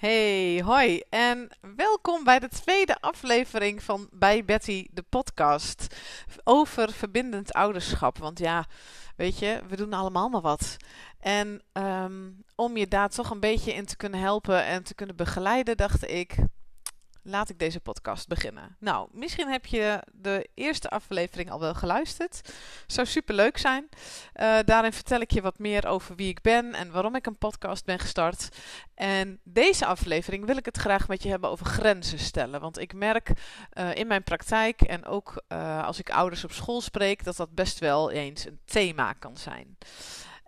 Hey, hoi en welkom bij de tweede aflevering van Bij Betty, de podcast over verbindend ouderschap. Want ja, weet je, we doen allemaal maar wat. En ehm, om je daar toch een beetje in te kunnen helpen en te kunnen begeleiden, dacht ik, laat ik deze podcast beginnen. Nou, misschien heb je de eerste aflevering al wel geluisterd. Zou super leuk zijn. Uh, daarin vertel ik je wat meer over wie ik ben en waarom ik een podcast ben gestart. En deze aflevering wil ik het graag met je hebben over grenzen stellen. Want ik merk uh, in mijn praktijk en ook uh, als ik ouders op school spreek, dat dat best wel eens een thema kan zijn.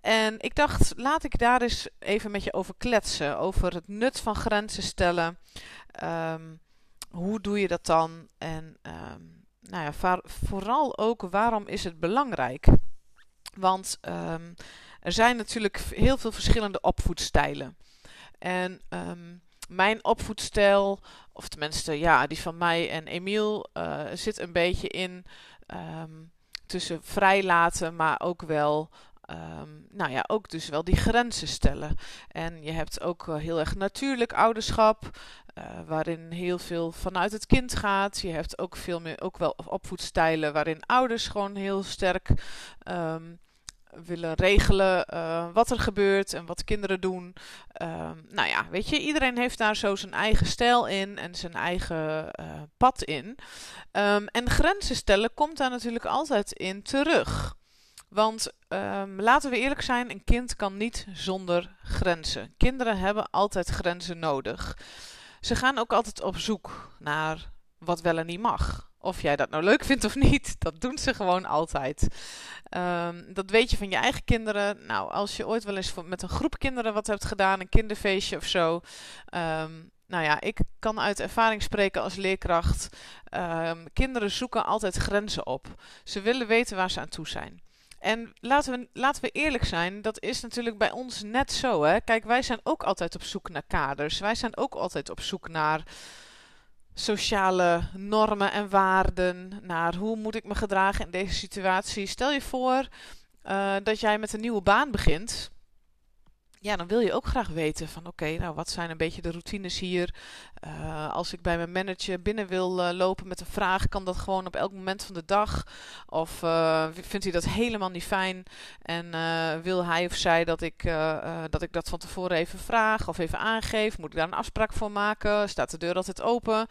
En ik dacht, laat ik daar eens even met je over kletsen. Over het nut van grenzen stellen. Um, hoe doe je dat dan? En um, nou ja, vooral ook waarom is het belangrijk? Want um, er zijn natuurlijk heel veel verschillende opvoedstijlen. En um, mijn opvoedstijl, of tenminste ja, die van mij en Emiel, uh, zit een beetje in tussen vrijlaten, maar ook wel Um, nou ja, ook dus wel die grenzen stellen. En je hebt ook uh, heel erg natuurlijk ouderschap, uh, waarin heel veel vanuit het kind gaat. Je hebt ook veel meer, ook wel opvoedstijlen waarin ouders gewoon heel sterk um, willen regelen uh, wat er gebeurt en wat kinderen doen. Um, nou ja, weet je, iedereen heeft daar zo zijn eigen stijl in en zijn eigen pad in. en grenzen stellen komt daar natuurlijk altijd in terug. Want um, laten we eerlijk zijn, een kind kan niet zonder grenzen. Kinderen hebben altijd grenzen nodig. Ze gaan ook altijd op zoek naar wat wel en niet mag. Of jij dat nou leuk vindt of niet, dat doen ze gewoon altijd. Um, dat weet je van je eigen kinderen. Nou, als je ooit wel eens met een groep kinderen wat hebt gedaan, een kinderfeestje of zo. Um, nou ja, ik kan uit ervaring spreken als leerkracht. Kinderen zoeken altijd grenzen op. Ze willen weten waar ze aan toe zijn. En laten we, laten we eerlijk zijn, dat is natuurlijk bij ons net zo. Hè? Kijk, wij zijn ook altijd op zoek naar kaders. Wij zijn ook altijd op zoek naar sociale normen en waarden. Naar hoe moet ik me gedragen in deze situatie. Stel je voor uh, dat jij met een nieuwe baan begint ja, dan wil je ook graag weten van oké, nou wat zijn een beetje de routines hier. Uh, als ik bij mijn manager binnen wil uh, lopen met een vraag, kan dat gewoon op elk moment van de dag. Of uh, vindt hij dat helemaal niet fijn en wil hij of zij dat ik, dat ik dat van tevoren even vraag of even aangeef? Moet ik daar een afspraak voor maken? Staat de deur altijd open?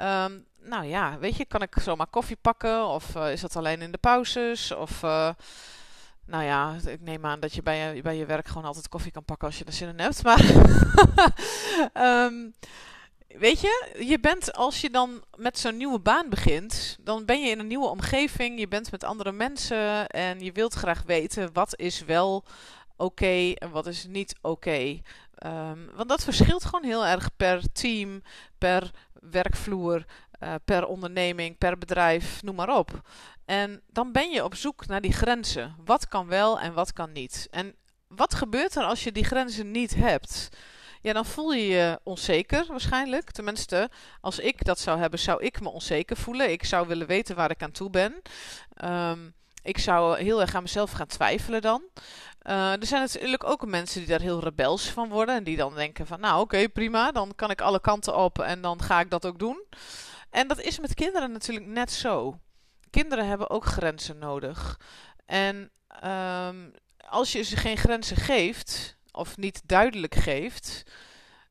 Um, nou ja, weet je, kan ik zomaar koffie pakken of is dat alleen in de pauzes? Of nou ja, ik neem aan dat je bij je, bij je werk gewoon altijd koffie kan pakken als je er zin in hebt. Maar um, weet je, je bent als je dan met zo'n nieuwe baan begint, dan ben je in een nieuwe omgeving, je bent met andere mensen en je wilt graag weten wat is wel oké en wat is niet oké. Um, want dat verschilt gewoon heel erg per team, per werkvloer, uh, per onderneming, per bedrijf, noem maar op. En dan ben je op zoek naar die grenzen. Wat kan wel en wat kan niet? En wat gebeurt er als je die grenzen niet hebt? Ja, dan voel je je onzeker waarschijnlijk. Tenminste, als ik dat zou hebben, zou ik me onzeker voelen. Ik zou willen weten waar ik aan toe ben. Um, ik zou heel erg aan mezelf gaan twijfelen dan. Uh, er zijn natuurlijk ook mensen die daar heel rebels van worden. En die dan denken van, nou oké, prima. Dan kan ik alle kanten op en dan ga ik dat ook doen. En dat is met kinderen natuurlijk net zo kinderen hebben ook grenzen nodig. En um, als je ze geen grenzen geeft, of niet duidelijk geeft,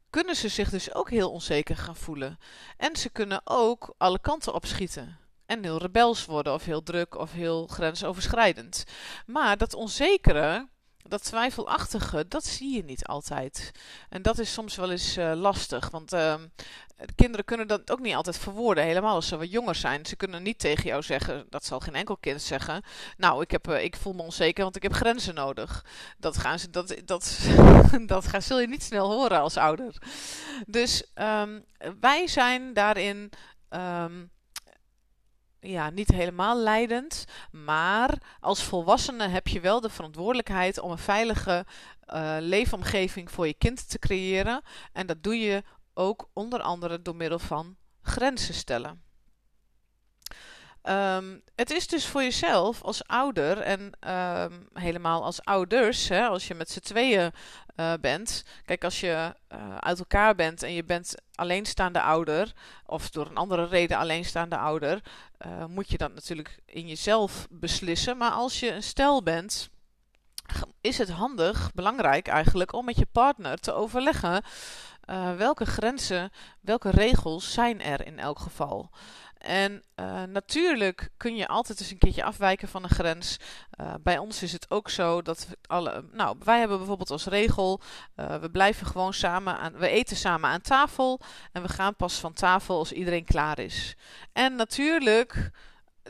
kunnen ze zich dus ook heel onzeker gaan voelen. En ze kunnen ook alle kanten opschieten. En heel rebels worden, of heel druk, of heel grensoverschrijdend. Maar dat onzekere, dat twijfelachtige, dat zie je niet altijd. En dat is soms wel eens uh, lastig. Want uh, kinderen kunnen dat ook niet altijd verwoorden. Helemaal als ze wat jonger zijn. Ze kunnen niet tegen jou zeggen, dat zal geen enkel kind zeggen. Nou, ik, heb, uh, ik voel me onzeker, want ik heb grenzen nodig. Dat, gaan ze, dat, dat, dat gaan, zul je niet snel horen als ouder. Dus um, wij zijn daarin. Um, ja, niet helemaal leidend. Maar als volwassene heb je wel de verantwoordelijkheid om een veilige uh, leefomgeving voor je kind te creëren. En dat doe je ook onder andere door middel van grenzen stellen. Ehm, het is dus voor jezelf als ouder en ehm, helemaal als ouders, hè, als je met z'n tweeën uh, bent. Kijk, als je uh, uit elkaar bent en je bent alleenstaande ouder, of door een andere reden alleenstaande ouder, uh, moet je dat natuurlijk in jezelf beslissen. Maar als je een stel bent, is het handig, belangrijk eigenlijk, om met je partner te overleggen welke grenzen, welke regels zijn er in elk geval. En uh, natuurlijk kun je altijd eens een keertje afwijken van een grens. Uh, bij ons is het ook zo dat alle. Nou, wij hebben bijvoorbeeld als regel. We blijven gewoon samen aan. We eten samen aan tafel. En we gaan pas van tafel als iedereen klaar is. En natuurlijk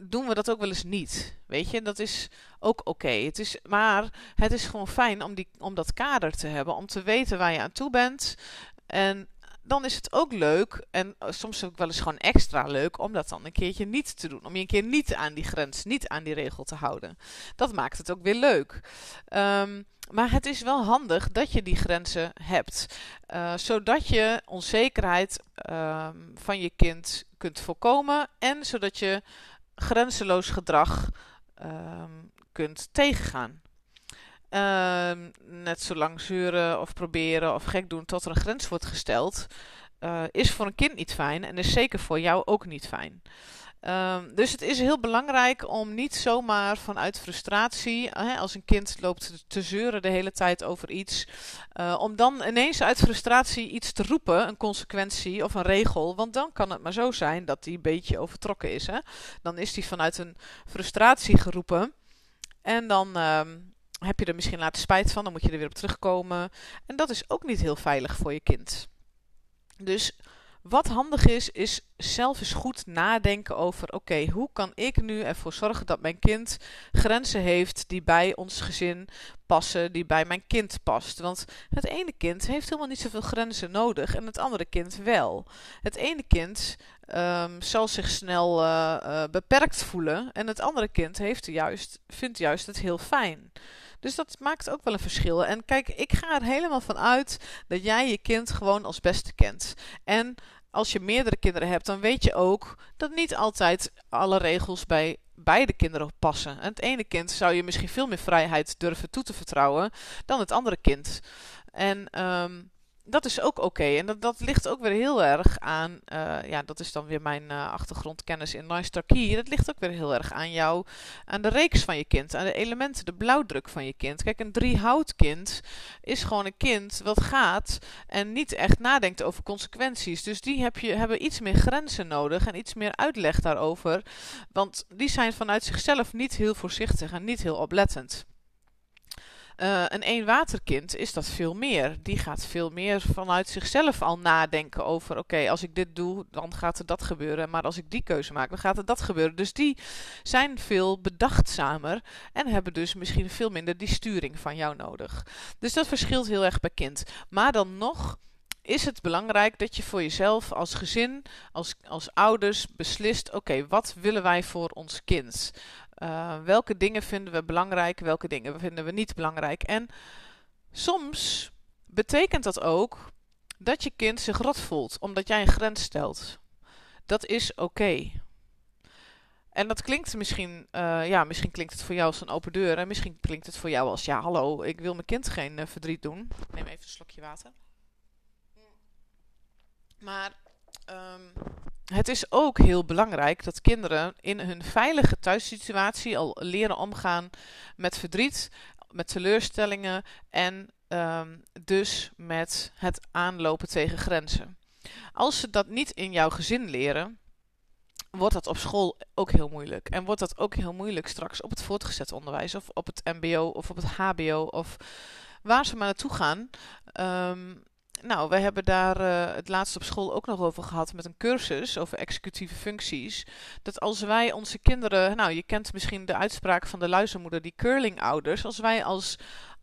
doen we dat ook wel eens niet. Weet je, dat is ook oké. Het is, maar het is gewoon fijn om, die, om dat kader te hebben. Om te weten waar je aan toe bent. En dan is het ook leuk, en eh, soms ook wel eens gewoon extra leuk, om dat dan een keertje niet te doen. Om je een keer niet aan die grens, niet aan die regel te houden. Dat maakt het ook weer leuk. Um, maar het is wel handig dat je die grenzen hebt, uh, zodat je onzekerheid uh, van je kind kunt voorkomen en zodat je grenzeloos gedrag ehm, kunt tegengaan. Uh, net zo lang zeuren of proberen of gek doen tot er een grens wordt gesteld, uh, is voor een kind niet fijn en is zeker voor jou ook niet fijn. Uh, dus het is heel belangrijk om niet zomaar vanuit frustratie, hè, als een kind loopt te zeuren de hele tijd over iets, uh, om dan ineens uit frustratie iets te roepen, een consequentie of een regel, want dan kan het maar zo zijn dat die een beetje overtrokken is. Hè? Dan is die vanuit een frustratie geroepen en dan ehm, heb je er misschien later spijt van, dan moet je er weer op terugkomen. En dat is ook niet heel veilig voor je kind. Dus wat handig is, is zelf eens goed nadenken over: oké, hoe kan ik nu ervoor zorgen dat mijn kind grenzen heeft die bij ons gezin passen, die bij mijn kind past? Want het ene kind heeft helemaal niet zoveel grenzen nodig en het andere kind wel. Het ene kind um, zal zich snel uh, uh, beperkt voelen en het andere kind heeft juist, vindt juist het heel fijn. Dus dat maakt ook wel een verschil. En kijk, ik ga er helemaal van uit dat jij je kind gewoon als beste kent. En als je meerdere kinderen hebt, dan weet je ook dat niet altijd alle regels bij beide kinderen passen. En het ene kind zou je misschien veel meer vrijheid durven toe te vertrouwen dan het andere kind. En um, dat is ook oké. En dat, dat ligt ook weer heel erg aan, uh, ja, dat is dan weer mijn uh, achtergrondkennis in Key. Dat ligt ook weer heel erg aan jou, aan de reeks van je kind, aan de elementen, de blauwdruk van je kind. Kijk, een driehoutkind is gewoon een kind wat gaat en niet echt nadenkt over consequenties. Dus die heb je, hebben iets meer grenzen nodig en iets meer uitleg daarover. Want die zijn vanuit zichzelf niet heel voorzichtig en niet heel oplettend. Uh, een eenwaterkind is dat veel meer. Die gaat veel meer vanuit zichzelf al nadenken over: oké, als ik dit doe, dan gaat er dat gebeuren. Maar als ik die keuze maak, dan gaat er dat gebeuren. Dus die zijn veel bedachtzamer en hebben dus misschien veel minder die sturing van jou nodig. Dus dat verschilt heel erg per kind. Maar dan nog is het belangrijk dat je voor jezelf als gezin, als, als ouders beslist: oké, wat willen wij voor ons kind? Uh, welke dingen vinden we belangrijk, welke dingen vinden we niet belangrijk. En soms betekent dat ook dat je kind zich rot voelt, omdat jij een grens stelt. Dat is oké. En dat klinkt misschien, uh, ja, misschien klinkt het voor jou als een open deur. En misschien klinkt het voor jou als, ja, hallo, ik wil mijn kind geen uh, verdriet doen. Ik neem even een slokje water. Maar um, het is ook heel belangrijk dat kinderen in hun veilige thuissituatie al leren omgaan met verdriet, met teleurstellingen en um, dus met het aanlopen tegen grenzen. Als ze dat niet in jouw gezin leren, wordt dat op school ook heel moeilijk. En wordt dat ook heel moeilijk straks op het voortgezet onderwijs of op het MBO of op het HBO of waar ze maar naartoe gaan. Um, nou, we hebben daar uh, het laatst op school ook nog over gehad met een cursus over executieve functies. Dat als wij onze kinderen, nou je kent misschien de uitspraak van de luizenmoeder, die curling-ouders. Als wij als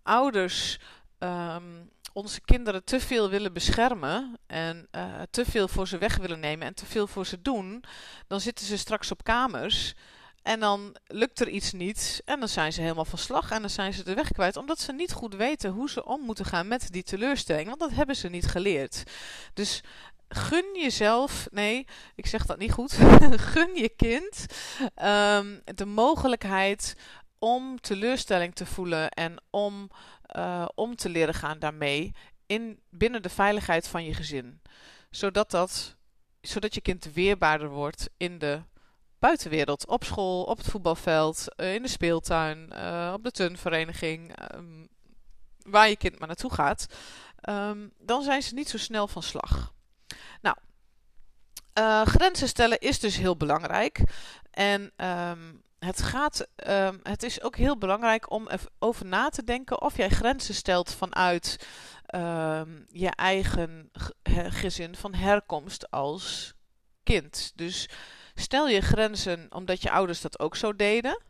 ouders um, onze kinderen te veel willen beschermen en uh, te veel voor ze weg willen nemen en te veel voor ze doen, dan zitten ze straks op kamers en dan lukt er iets niet. En dan zijn ze helemaal van slag. En dan zijn ze de weg kwijt. Omdat ze niet goed weten hoe ze om moeten gaan met die teleurstelling. Want dat hebben ze niet geleerd. Dus gun jezelf, nee, ik zeg dat niet goed. gun je kind um, de mogelijkheid om teleurstelling te voelen en om uh, om te leren gaan daarmee in, binnen de veiligheid van je gezin. Zodat, dat, zodat je kind weerbaarder wordt in de buitenwereld. Op school, op het voetbalveld, uh, in de speeltuin, uh, op de turnvereniging. Um, waar je kind maar naartoe gaat. Um, dan zijn ze niet zo snel van slag. Nou, uh, grenzen stellen is dus heel belangrijk. En um, het, gaat, het is ook heel belangrijk om over na te denken of jij grenzen stelt vanuit je eigen gezin van herkomst als kind. Dus stel je grenzen omdat je ouders dat ook zo deden.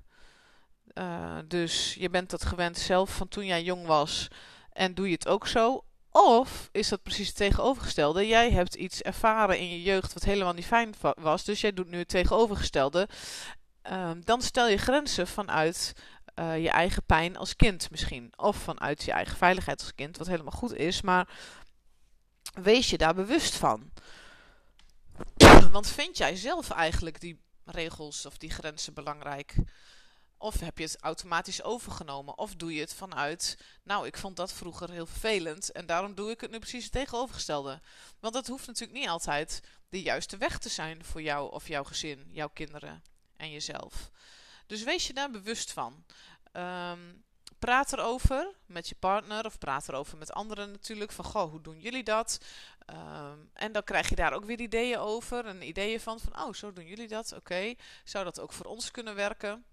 Uh, dus je bent dat gewend zelf van toen jij jong was en doe je het ook zo. Of is dat precies het tegenovergestelde? Jij hebt iets ervaren in je jeugd wat helemaal niet fijn was, dus jij doet nu het tegenovergestelde. Um, dan stel je grenzen vanuit uh, je eigen pijn als kind misschien. Of vanuit je eigen veiligheid als kind, wat helemaal goed is. Maar wees je daar bewust van. Want vind jij zelf eigenlijk die regels of die grenzen belangrijk? Of heb je het automatisch overgenomen? Of doe je het vanuit, nou, ik vond dat vroeger heel vervelend en daarom doe ik het nu precies het tegenovergestelde. Want dat hoeft natuurlijk niet altijd de juiste weg te zijn voor jou of jouw gezin, jouw kinderen en jezelf. Dus wees je daar bewust van. Um, praat erover met je partner of praat erover met anderen natuurlijk. Van goh, hoe doen jullie dat? Um, en dan krijg je daar ook weer ideeën over. En ideeën van, van oh, zo doen jullie dat. Oké, zou dat ook voor ons kunnen werken?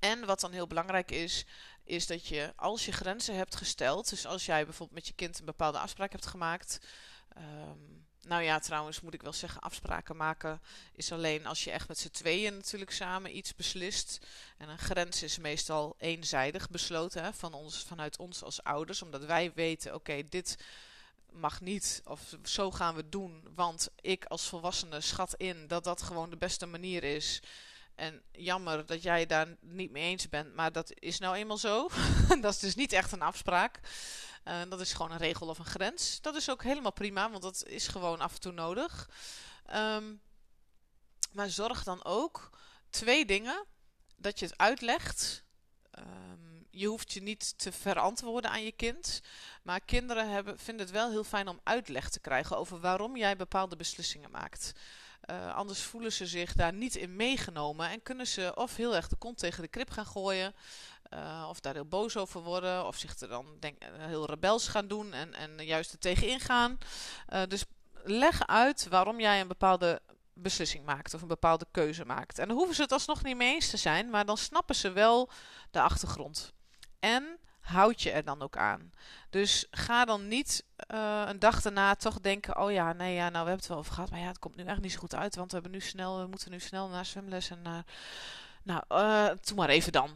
En wat dan heel belangrijk is, is dat je als je grenzen hebt gesteld, dus als jij bijvoorbeeld met je kind een bepaalde afspraak hebt gemaakt, um, nou ja, trouwens moet ik wel zeggen, afspraken maken is alleen als je echt met z'n tweeën natuurlijk samen iets beslist. En een grens is meestal eenzijdig besloten van ons, vanuit ons als ouders, omdat wij weten, oké, dit mag niet of zo gaan we doen, want ik als volwassene schat in dat dat gewoon de beste manier is. En jammer dat jij daar niet mee eens bent, maar dat is nou eenmaal zo. dat is dus niet echt een afspraak. Uh, dat is gewoon een regel of een grens. Dat is ook helemaal prima, want dat is gewoon af en toe nodig. Um, maar zorg dan ook twee dingen. Dat je het uitlegt. Um, je hoeft je niet te verantwoorden aan je kind. Maar kinderen hebben, vinden het wel heel fijn om uitleg te krijgen over waarom jij bepaalde beslissingen maakt. Uh, anders voelen ze zich daar niet in meegenomen en kunnen ze of heel erg de kont tegen de krip gaan gooien. Uh, of daar heel boos over worden. Of zich er dan denk, heel rebels gaan doen en, en juist er tegenin gaan. Dus leg uit waarom jij een bepaalde beslissing maakt of een bepaalde keuze maakt. En dan hoeven ze het alsnog niet mee eens te zijn, maar dan snappen ze wel de achtergrond. En houd je er dan ook aan. Dus ga dan niet uh, een dag daarna toch denken: oh ja, nee, ja, nou we hebben het wel over gehad, maar ja, het komt nu echt niet zo goed uit, want we hebben nu snel, we moeten nu snel naar zwemles en naar. Nou, uh, doe maar even dan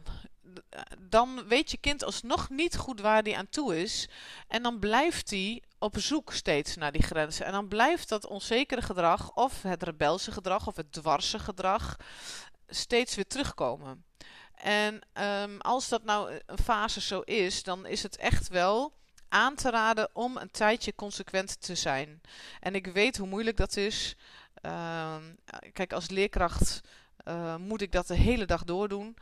dan weet je kind alsnog niet goed waar hij aan toe is. En dan blijft hij op zoek steeds naar die grenzen. En dan blijft dat onzekere gedrag, of het rebelse gedrag, of het dwarse gedrag, steeds weer terugkomen. En um, als dat nou een fase zo is, dan is het echt wel aan te raden om een tijdje consequent te zijn. En ik weet hoe moeilijk dat is. Uh, kijk, als leerkracht uh, moet ik dat de hele dag doordoen.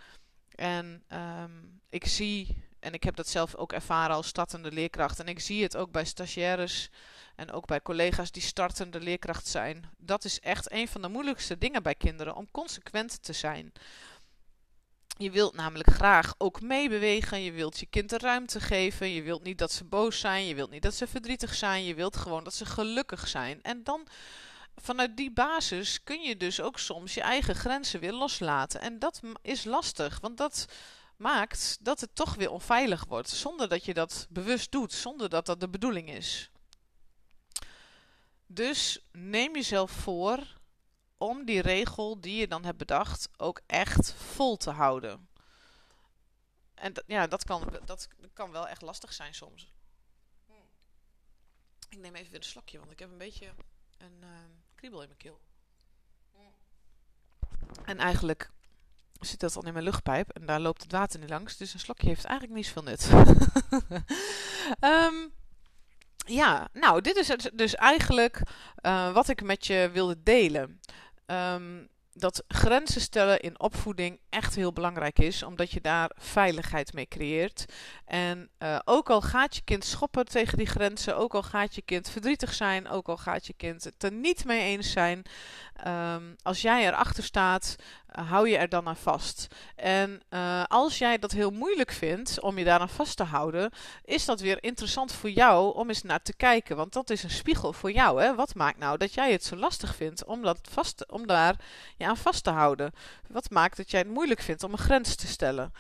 En um, ik zie, en ik heb dat zelf ook ervaren als startende leerkracht, en ik zie het ook bij stagiaires en ook bij collega's die startende leerkracht zijn. Dat is echt een van de moeilijkste dingen bij kinderen, om consequent te zijn. Je wilt namelijk graag ook meebewegen. Je wilt je kind de ruimte geven. Je wilt niet dat ze boos zijn. Je wilt niet dat ze verdrietig zijn. Je wilt gewoon dat ze gelukkig zijn. En dan vanuit die basis kun je dus ook soms je eigen grenzen weer loslaten. En dat is lastig, want dat maakt dat het toch weer onveilig wordt. Zonder dat je dat bewust doet, zonder dat dat de bedoeling is. Dus neem jezelf voor om die regel die je dan hebt bedacht ook echt vol te houden. En ja, dat kan, dat kan wel echt lastig zijn soms. Ik neem even weer een slokje, want ik heb een beetje een uh, kriebel in mijn keel. En eigenlijk zit dat dan in mijn luchtpijp en daar loopt het water niet langs. Dus een slokje heeft eigenlijk niet zoveel nut. um, ja, nou, dit is dus eigenlijk uh, wat ik met je wilde delen. Um, dat grenzen stellen in opvoeding echt heel belangrijk is, omdat je daar veiligheid mee creëert. En uh, ook al gaat je kind schoppen tegen die grenzen, ook al gaat je kind verdrietig zijn, ook al gaat je kind het er niet mee eens zijn, um, als jij erachter staat, hou je er dan aan vast. En uh, als jij dat heel moeilijk vindt om je daaraan vast te houden, is dat weer interessant voor jou om eens naar te kijken. Want dat is een spiegel voor jou. Hè? Wat maakt nou dat jij het zo lastig vindt om, dat vast, om daar je aan vast te houden? Wat maakt dat jij het moeilijk vindt om een grens te stellen?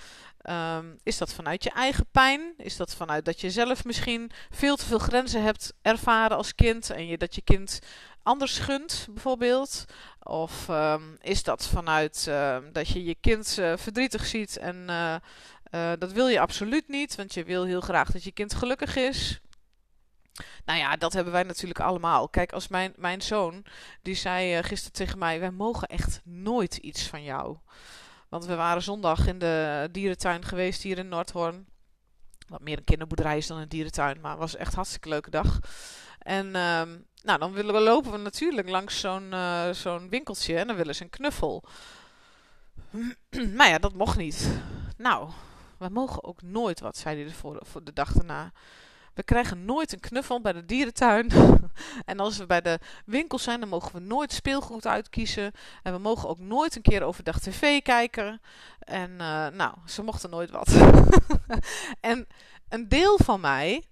Um, is dat vanuit je eigen pijn? Is dat vanuit dat je zelf misschien veel te veel grenzen hebt ervaren als kind en je dat je kind anders gunt, bijvoorbeeld? Of um, is dat vanuit uh, dat je je kind uh, verdrietig ziet en uh, dat wil je absoluut niet, want je wil heel graag dat je kind gelukkig is? Nou ja, dat hebben wij natuurlijk allemaal. Kijk, als mijn, mijn zoon, die zei gisteren tegen mij: Wij mogen echt nooit iets van jou. Want we waren zondag in de dierentuin geweest hier in Noordhoorn. Wat meer een kinderboerderij is dan een dierentuin, maar het was echt een hartstikke leuke dag. En um, nou, dan willen we lopen we natuurlijk langs zo'n zo'n winkeltje en dan willen ze een knuffel. maar ja, dat mocht niet. Nou, we mogen ook nooit wat, zei hij voor, voor de dag daarna. We krijgen nooit een knuffel bij de dierentuin. en als we bij de winkel zijn, dan mogen we nooit speelgoed uitkiezen. En we mogen ook nooit een keer overdag tv kijken. En uh, nou, ze mochten nooit wat. en een deel van mij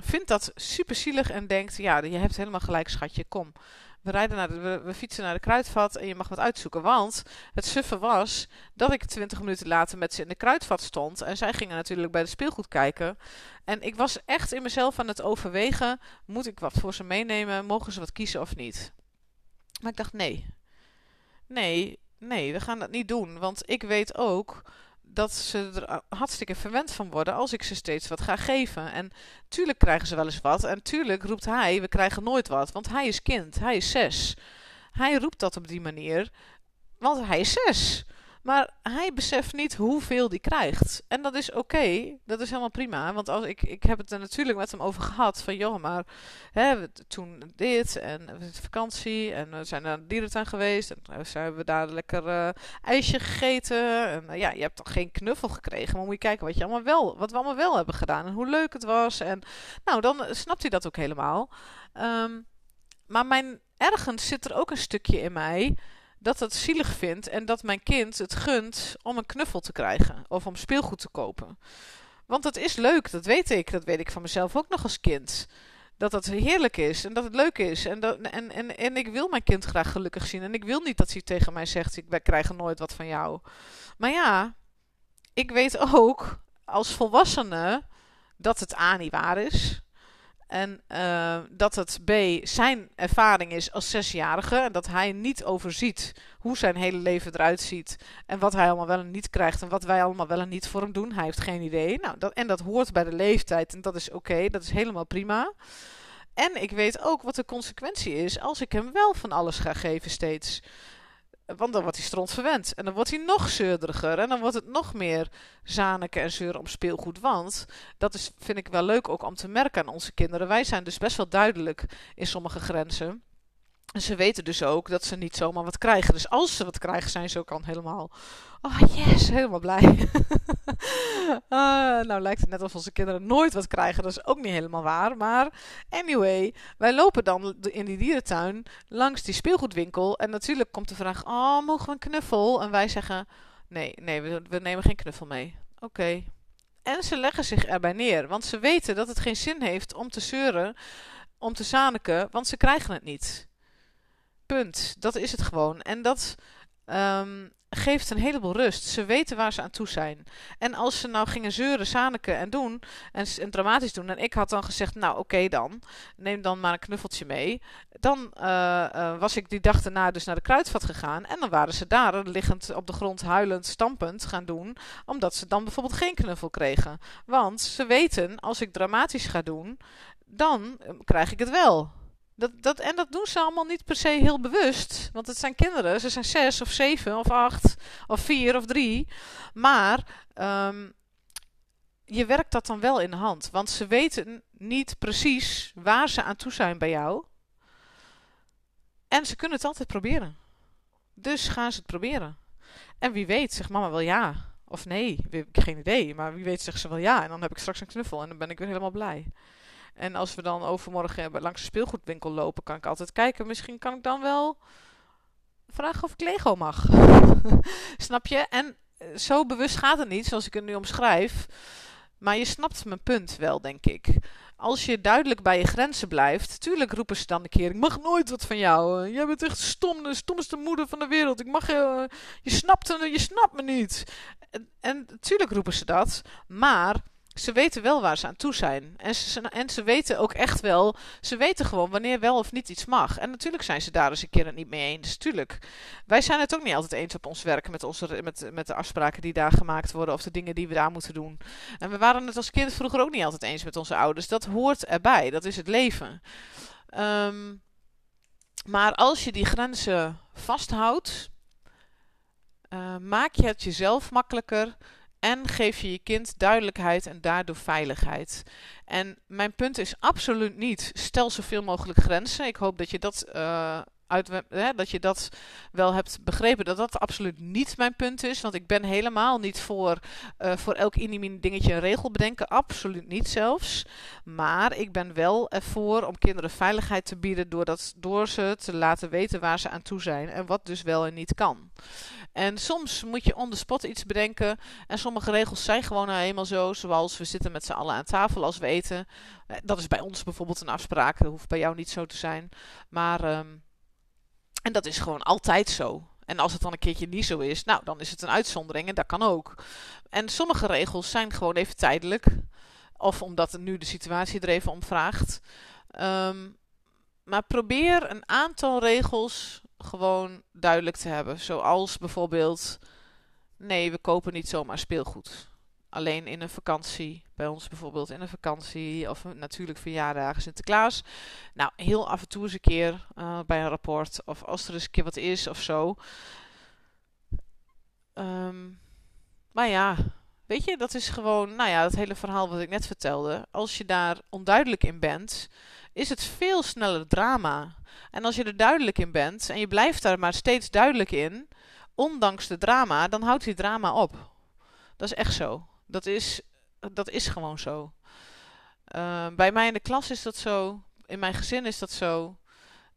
vindt dat super zielig en denkt: ja, je hebt helemaal gelijk, schatje, kom. We, rijden naar de, we, fietsen naar de kruidvat en je mag wat uitzoeken. Want het suffe was dat ik twintig minuten later met ze in de kruidvat stond. En zij gingen natuurlijk bij de speelgoed kijken. En ik was echt in mezelf aan het overwegen: moet ik wat voor ze meenemen? Mogen ze wat kiezen of niet? Maar ik dacht: nee. Nee, nee, we gaan dat niet doen. Want ik weet ook dat ze er hartstikke verwend van worden als ik ze steeds wat ga geven. En tuurlijk krijgen ze wel eens wat. En tuurlijk roept hij, we krijgen nooit wat. Want hij is kind, hij is zes. Hij roept dat op die manier, want hij is zes. Maar hij beseft niet hoeveel die krijgt. En dat is oké. Dat is helemaal prima. Want als ik, ik heb het er natuurlijk met hem over gehad. Van joh, maar hè, toen dit en vakantie. En we zijn naar de dierentuin geweest. En hebben we daar lekker uh, ijsje gegeten. En uh, ja, je hebt toch geen knuffel gekregen. Maar moet je kijken wat, je allemaal wel, wat we allemaal wel hebben gedaan. En hoe leuk het was. En nou, dan snapt hij dat ook helemaal. Um, maar mijn, ergens zit er ook een stukje in mij dat het zielig vindt en dat mijn kind het gunt om een knuffel te krijgen of om speelgoed te kopen. Want het is leuk, dat weet ik. Dat weet ik van mezelf ook nog als kind. Dat het heerlijk is en dat het leuk is. En, dat, en, en, en ik wil mijn kind graag gelukkig zien. En ik wil niet dat hij tegen mij zegt: ik, Wij krijgen nooit wat van jou. Maar ja, ik weet ook als volwassene dat het A niet waar is. En uh, dat het B zijn ervaring is als zesjarige. En dat hij niet overziet hoe zijn hele leven eruit ziet. En wat hij allemaal wel en niet krijgt. En wat wij allemaal wel en niet voor hem doen. Hij heeft geen idee. Nou, dat, en dat hoort bij de leeftijd. En dat is oké. dat is helemaal prima. En ik weet ook wat de consequentie is als ik hem wel van alles ga geven steeds. Want dan wordt hij stront verwend. En dan wordt hij nog zeurderiger. En dan wordt het nog meer zaneke en zeuren om speelgoed. Want dat is, vind ik wel leuk ook om te merken aan onze kinderen. Wij zijn dus best wel duidelijk in sommige grenzen. En ze weten dus ook dat ze niet zomaar wat krijgen. Dus als ze wat krijgen, zijn ze ook al helemaal. Oh yes, helemaal blij. uh, nou lijkt het net alsof onze kinderen nooit wat krijgen. Dat is ook niet helemaal waar. Maar anyway, wij lopen dan in die dierentuin langs die speelgoedwinkel. En natuurlijk komt de vraag: Oh, mogen we een knuffel? En wij zeggen: Nee, nee, we, nemen geen knuffel mee. Oké. En ze leggen zich erbij neer. Want ze weten dat het geen zin heeft om te zeuren, om te zaniken, want ze krijgen het niet. Punt. Dat is het gewoon. En dat um, geeft een heleboel rust. Ze weten waar ze aan toe zijn. En als ze nou gingen zeuren, zaniken en doen, en, dramatisch doen, en ik had dan gezegd, nou oké dan, neem dan maar een knuffeltje mee. Dan uh, uh, was ik die dag daarna dus naar de kruidvat gegaan. En dan waren ze daar, liggend op de grond, huilend, stampend gaan doen. Omdat ze dan bijvoorbeeld geen knuffel kregen. Want ze weten, als ik dramatisch ga doen, dan krijg ik het wel. Dat, dat, en dat doen ze allemaal niet per se heel bewust. Want het zijn kinderen. Ze zijn zes of zeven of acht of vier of drie. Maar um, je werkt dat dan wel in de hand. Want ze weten niet precies waar ze aan toe zijn bij jou. En ze kunnen het altijd proberen. Dus gaan ze het proberen. En wie weet, zegt mama wel ja. Of nee, geen idee. Maar wie weet zegt ze wel ja. En dan heb ik straks een knuffel en dan ben ik weer helemaal blij. En als we dan overmorgen langs de speelgoedwinkel lopen, kan ik altijd kijken. Misschien kan ik dan wel vragen of ik Lego mag. Snap je? En eh, zo bewust gaat het niet, zoals ik het nu omschrijf. Maar je snapt mijn punt wel, denk ik. Als je duidelijk bij je grenzen blijft, tuurlijk roepen ze dan een keer: Ik mag nooit wat van jou. Jij bent echt stom, de stomste moeder van de wereld. Ik mag je, je snapt, je snapt me niet. En, en tuurlijk roepen ze dat, maar ze weten wel waar ze aan toe zijn. En ze, en ze weten ook echt wel, ze weten gewoon wanneer wel of niet iets mag. En natuurlijk zijn ze daar eens een keer het niet mee eens. Tuurlijk. Wij zijn het ook niet altijd eens op ons werk met, onze, met, met de afspraken die daar gemaakt worden of de dingen die we daar moeten doen. En we waren het als kind vroeger ook niet altijd eens met onze ouders. Dat hoort erbij. Dat is het leven. Um, maar als je die grenzen vasthoudt, uh, maak je het jezelf makkelijker en geef je je kind duidelijkheid en daardoor veiligheid. En mijn punt is absoluut niet: stel zoveel mogelijk grenzen. Ik hoop dat je dat uh, hè, dat je dat wel hebt begrepen. Dat dat absoluut niet mijn punt is. Want ik ben helemaal niet voor, uh, voor elk inimini dingetje een regel bedenken. Absoluut niet zelfs. Maar ik ben wel ervoor om kinderen veiligheid te bieden. Door, dat, door ze te laten weten waar ze aan toe zijn. En wat dus wel en niet kan. En soms moet je on the spot iets bedenken. En sommige regels zijn gewoon nou eenmaal zo. Zoals we zitten met z'n allen aan tafel als we eten. Eh, dat is bij ons bijvoorbeeld een afspraak. Dat hoeft bij jou niet zo te zijn. Maar... Um, en dat is gewoon altijd zo. En als het dan een keertje niet zo is, nou, dan is het een uitzondering en dat kan ook. En sommige regels zijn gewoon even tijdelijk. Of omdat nu de situatie er even om vraagt. Ehm, maar probeer een aantal regels gewoon duidelijk te hebben. Zoals bijvoorbeeld: nee, we kopen niet zomaar speelgoed alleen in een vakantie. Bij ons bijvoorbeeld in een vakantie of natuurlijk verjaardagen Sinterklaas. Nou, heel af en toe eens een keer uh, bij een rapport of als er eens een keer wat is of zo. Um, maar ja, weet je, dat is gewoon, nou ja, dat hele verhaal wat ik net vertelde. Als je daar onduidelijk in bent, is het veel sneller drama. En als je er duidelijk in bent en je blijft daar maar steeds duidelijk in, ondanks de drama, dan houdt die drama op. Dat is echt zo. Dat is, dat is gewoon zo. Uh, bij mij in de klas is dat zo. In mijn gezin is dat zo.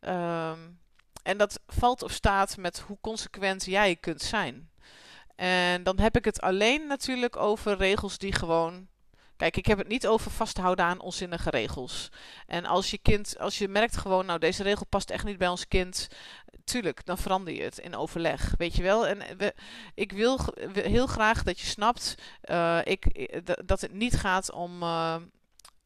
Um, en dat valt of staat met hoe consequent jij kunt zijn. En dan heb ik het alleen natuurlijk over regels die gewoon Kijk, ik heb het niet over vasthouden aan onzinnige regels. En als je kind, als je merkt gewoon, nou deze regel past echt niet bij ons kind, tuurlijk, dan verander je het in overleg, weet je wel. En ik wil heel graag dat je snapt uh, ik, dat het niet gaat om uh,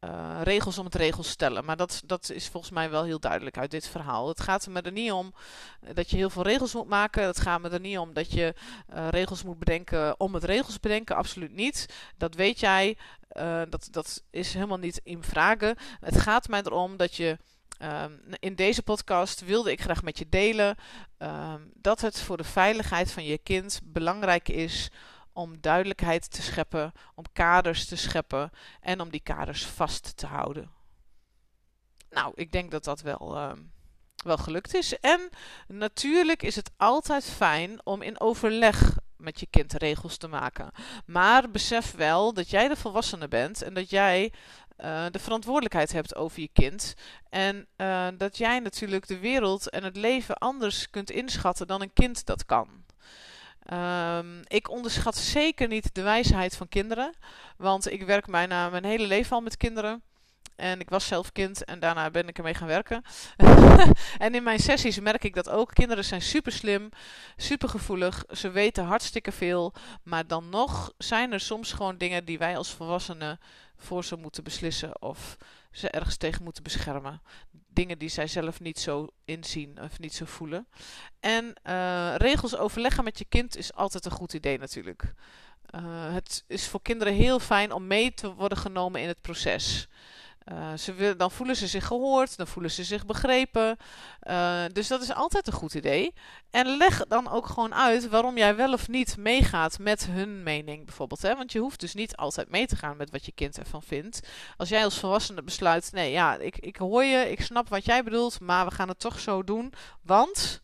uh, regels om het regels stellen. Maar dat, dat is volgens mij wel heel duidelijk uit dit verhaal. Het gaat me er niet om dat je heel veel regels moet maken. Het gaat me er niet om dat je regels moet bedenken om het regels bedenken. Absoluut niet. Dat weet jij. Uh, dat, dat is helemaal niet in vragen. Het gaat mij erom dat je. Um, in deze podcast wilde ik graag met je delen um, dat het voor de veiligheid van je kind belangrijk is om duidelijkheid te scheppen, om kaders te scheppen en om die kaders vast te houden. Nou, ik denk dat dat wel, uh, wel gelukt is. En natuurlijk is het altijd fijn om in overleg met je kind regels te maken. Maar besef wel dat jij de volwassene bent en dat jij uh, de verantwoordelijkheid hebt over je kind. En uh, dat jij natuurlijk de wereld en het leven anders kunt inschatten dan een kind dat kan. Um, ik onderschat zeker niet de wijsheid van kinderen. Want ik werk bijna mijn hele leven al met kinderen. En ik was zelf kind en daarna ben ik ermee gaan werken. en in mijn sessies merk ik dat ook. Kinderen zijn super slim, super gevoelig. Ze weten hartstikke veel. Maar dan nog zijn er soms gewoon dingen die wij als volwassenen voor ze moeten beslissen. Of ze ergens tegen moeten beschermen. Dingen die zij zelf niet zo inzien of niet zo voelen. En uh, regels overleggen met je kind is altijd een goed idee natuurlijk. Uh, het is voor kinderen heel fijn om mee te worden genomen in het proces. Uh, ze dan voelen ze zich gehoord, dan voelen ze zich begrepen. Uh, dus dat is altijd een goed idee. En leg dan ook gewoon uit waarom jij wel of niet meegaat met hun mening, bijvoorbeeld. Hè? Want je hoeft dus niet altijd mee te gaan met wat je kind ervan vindt. Als jij als volwassene besluit: nee, ja, ik, ik hoor je, ik snap wat jij bedoelt, maar we gaan het toch zo doen. Want,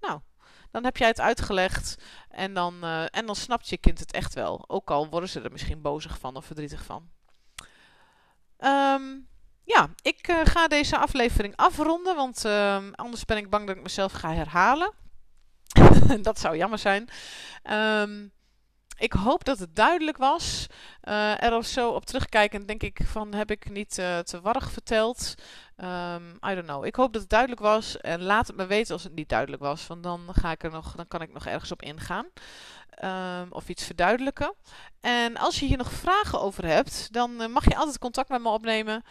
nou, dan heb jij het uitgelegd en dan, uh, en dan snapt je kind het echt wel. Ook al worden ze er misschien bozig van of verdrietig van. Um, ja, ik uh, ga deze aflevering afronden, want uh, anders ben ik bang dat ik mezelf ga herhalen. dat zou jammer zijn. Um, ik hoop dat het duidelijk was. Uh, er of zo op terugkijkend denk ik van heb ik niet uh, te warrig verteld. Um, I don't know. Ik hoop dat het duidelijk was. En laat het me weten als het niet duidelijk was. Want dan, ga ik er nog, dan kan ik nog ergens op ingaan. Um, of iets verduidelijken. En als je hier nog vragen over hebt, dan uh, mag je altijd contact met me opnemen.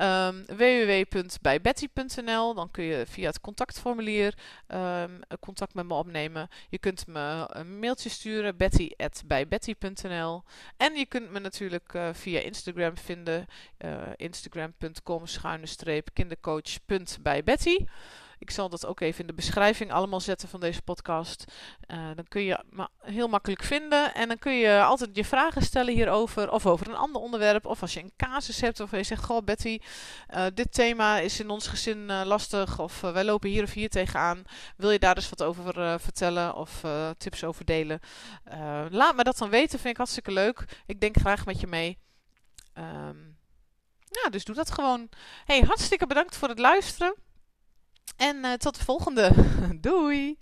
Um, www.bijbetty.nl Dan kun je via het contactformulier contact met me opnemen. Je kunt me een mailtje sturen, betty.bijbetty.nl En je kunt me natuurlijk uh, via Instagram vinden. Uh, Instagram.com schuine streep kindercoach.bijbetty. Ik zal dat ook even in de beschrijving allemaal zetten van deze podcast. Uh, dan kun je me heel makkelijk vinden. En dan kun je altijd je vragen stellen hierover. Of over een ander onderwerp. Of als je een casus hebt. Of je zegt, goh Betty, uh, dit thema is in ons gezin uh, lastig. Of wij lopen hier of hier tegenaan. Wil je daar eens wat over vertellen? Of tips over delen? laat me dat dan weten. Vind ik hartstikke leuk. Ik denk graag met je mee. Um, ja, dus doe dat gewoon. Hey, hartstikke bedankt voor het luisteren. En uh, tot de volgende. Doei!